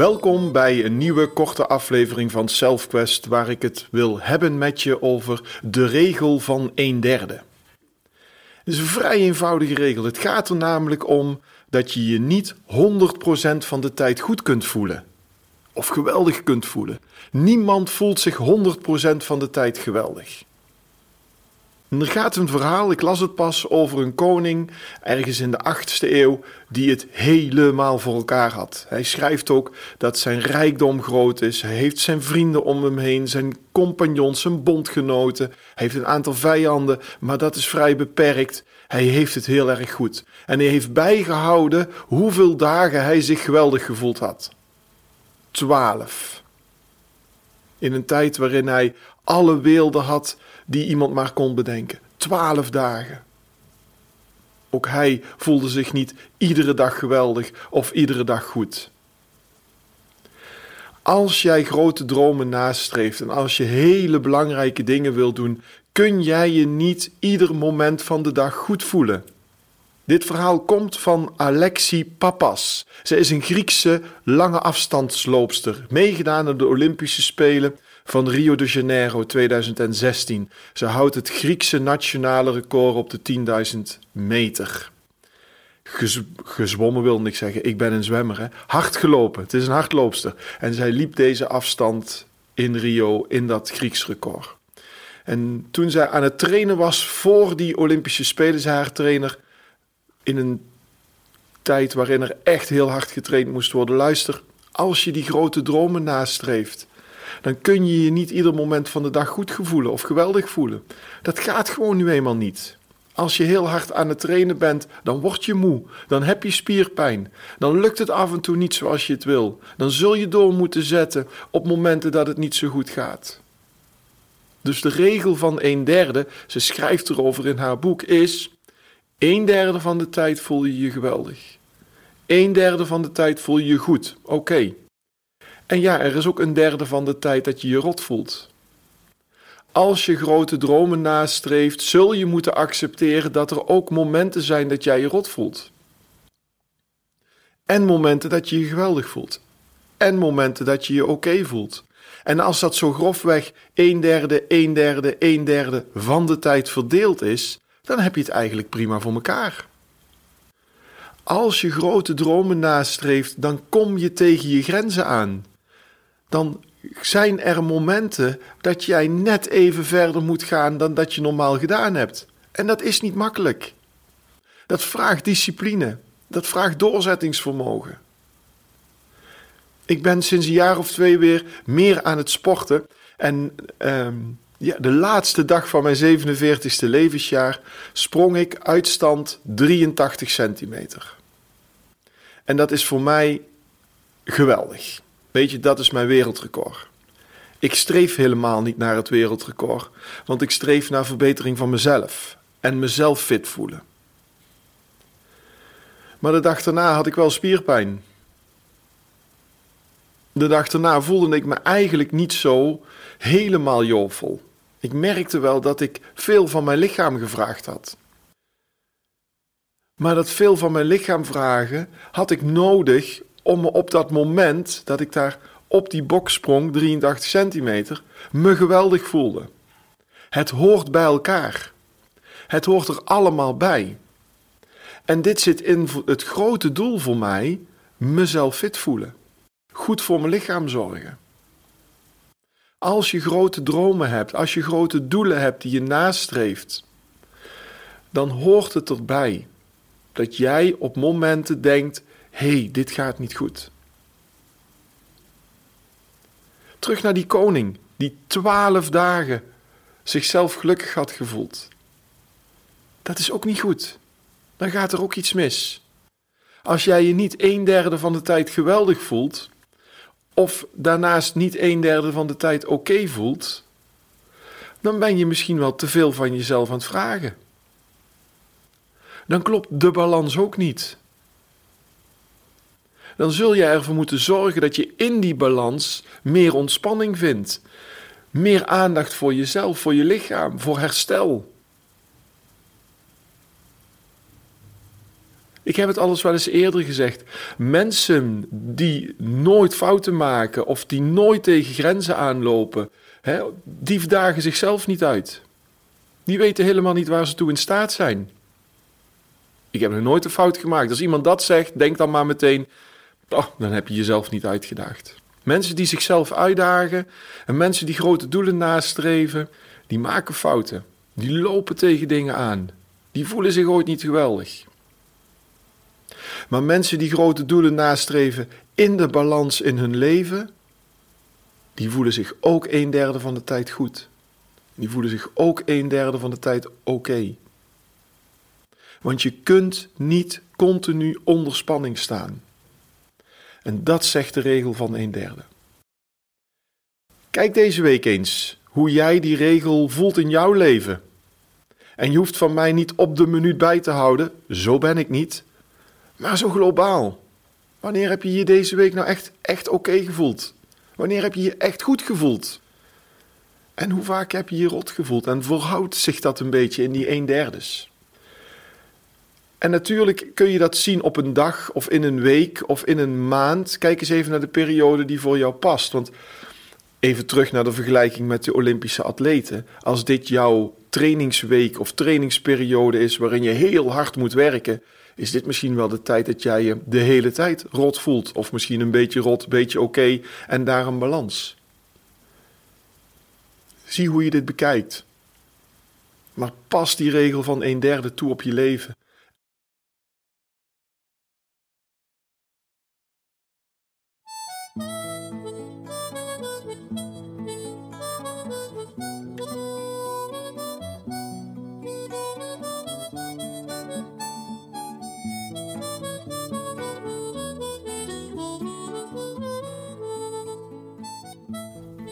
Welkom bij een nieuwe korte aflevering van SelfQuest, waar ik het wil hebben met je over de regel van een derde. Het is een vrij eenvoudige regel. Het gaat er namelijk om dat je je niet 100% van de tijd goed kunt voelen. Of geweldig kunt voelen. Niemand voelt zich 100% van de tijd geweldig. Er gaat een verhaal, ik las het pas, over een koning ergens in de 8e eeuw die het helemaal voor elkaar had. Hij schrijft ook dat zijn rijkdom groot is. Hij heeft zijn vrienden om hem heen, zijn compagnons, zijn bondgenoten. Hij heeft een aantal vijanden, maar dat is vrij beperkt. Hij heeft het heel erg goed. En hij heeft bijgehouden hoeveel dagen hij zich geweldig gevoeld had. Twaalf. In een tijd waarin hij alle weelden had die iemand maar kon bedenken. Twaalf dagen. Ook hij voelde zich niet iedere dag geweldig of iedere dag goed. Als jij grote dromen nastreeft en als je hele belangrijke dingen wilt doen, kun jij je niet ieder moment van de dag goed voelen. Dit verhaal komt van Alexi Papas. Zij is een Griekse lange afstandsloopster, meegedaan aan de Olympische Spelen van Rio de Janeiro 2016. Ze houdt het Griekse nationale record op de 10.000 meter. gezwommen wilde ik zeggen, ik ben een zwemmer. Hè? Hard gelopen, het is een hardloopster. En zij liep deze afstand in Rio in dat Grieks record. En toen zij aan het trainen was voor die Olympische Spelen, zei haar trainer in een tijd waarin er echt heel hard getraind moest worden: luister, als je die grote dromen nastreeft, dan kun je je niet ieder moment van de dag goed voelen of geweldig voelen. Dat gaat gewoon nu eenmaal niet. Als je heel hard aan het trainen bent, dan word je moe, dan heb je spierpijn, dan lukt het af en toe niet zoals je het wil. Dan zul je door moeten zetten op momenten dat het niet zo goed gaat. Dus de regel van een derde, ze schrijft erover in haar boek, is: een derde van de tijd voel je je geweldig. Een derde van de tijd voel je je goed. Oké. En ja, er is ook een derde van de tijd dat je je rot voelt. Als je grote dromen nastreeft, zul je moeten accepteren dat er ook momenten zijn dat jij je rot voelt. En momenten dat je je geweldig voelt. En momenten dat je je oké voelt. En als dat zo grofweg een derde, een derde, een derde van de tijd verdeeld is, dan heb je het eigenlijk prima voor elkaar. Als je grote dromen nastreeft, dan kom je tegen je grenzen aan dan zijn er momenten dat jij net even verder moet gaan dan dat je normaal gedaan hebt. En dat is niet makkelijk. Dat vraagt discipline. Dat vraagt doorzettingsvermogen. Ik ben sinds een jaar of twee weer meer aan het sporten. En ehm, ja, de laatste dag van mijn 47ste levensjaar sprong ik uitstand 83 centimeter. En dat is voor mij geweldig. Weet je, dat is mijn wereldrecord. Ik streef helemaal niet naar het wereldrecord, want ik streef naar verbetering van mezelf en mezelf fit voelen. Maar de dag daarna had ik wel spierpijn. De dag daarna voelde ik me eigenlijk niet zo helemaal jovel. Ik merkte wel dat ik veel van mijn lichaam gevraagd had. Maar dat veel van mijn lichaam vragen had ik nodig om me op dat moment dat ik daar op die box sprong, 83 centimeter, me geweldig voelde. Het hoort bij elkaar. Het hoort er allemaal bij. En dit zit in het grote doel voor mij, mezelf fit voelen. goed voor mijn lichaam zorgen. Als je grote dromen hebt, als je grote doelen hebt die je nastreeft, dan hoort het erbij dat jij op momenten denkt: hey, dit gaat niet goed. Terug naar die koning die twaalf dagen zichzelf gelukkig had gevoeld. Dat is ook niet goed. Dan gaat er ook iets mis. Als jij je niet een derde van de tijd geweldig voelt, of daarnaast niet een derde van de tijd oké voelt, dan ben je misschien wel te veel van jezelf aan het vragen. Dan klopt de balans ook niet. Dan zul je ervoor moeten zorgen dat je in die balans meer ontspanning vindt. Meer aandacht voor jezelf, voor je lichaam, voor herstel. Ik heb het alles wel eens eerder gezegd. Mensen die nooit fouten maken of die nooit tegen grenzen aanlopen, hè, die dagen zichzelf niet uit. Die weten helemaal niet waar ze toe in staat zijn. Ik heb nog nooit een fout gemaakt. Als iemand dat zegt, denk dan maar meteen: oh, dan heb je jezelf niet uitgedaagd. Mensen die zichzelf uitdagen en mensen die grote doelen nastreven, die maken fouten. Die lopen tegen dingen aan. Die voelen zich ooit niet geweldig. Maar mensen die grote doelen nastreven in de balans in hun leven, die voelen zich ook een derde van de tijd goed. Die voelen zich ook een derde van de tijd oké. Want je kunt niet continu onder spanning staan. En dat zegt de regel van een derde. Kijk deze week eens hoe jij die regel voelt in jouw leven. En je hoeft van mij niet op de minuut bij te houden, zo ben ik niet maar zo globaal. Wanneer heb je je deze week nou echt, echt oké gevoeld? Wanneer heb je je echt goed gevoeld? En hoe vaak heb je je rot gevoeld? En verhoudt zich dat een beetje in die een derdes? En natuurlijk kun je dat zien op een dag of in een week of in een maand. Kijk eens even naar de periode die voor jou past. Want even terug naar de vergelijking met de Olympische atleten. Als dit jouw trainingsweek of trainingsperiode is waarin je heel hard moet werken, is dit misschien wel de tijd dat jij je de hele tijd rot voelt. Of misschien een beetje rot, een beetje oké en daar een balans. Zie hoe je dit bekijkt. Maar pas die regel van een derde toe op je leven.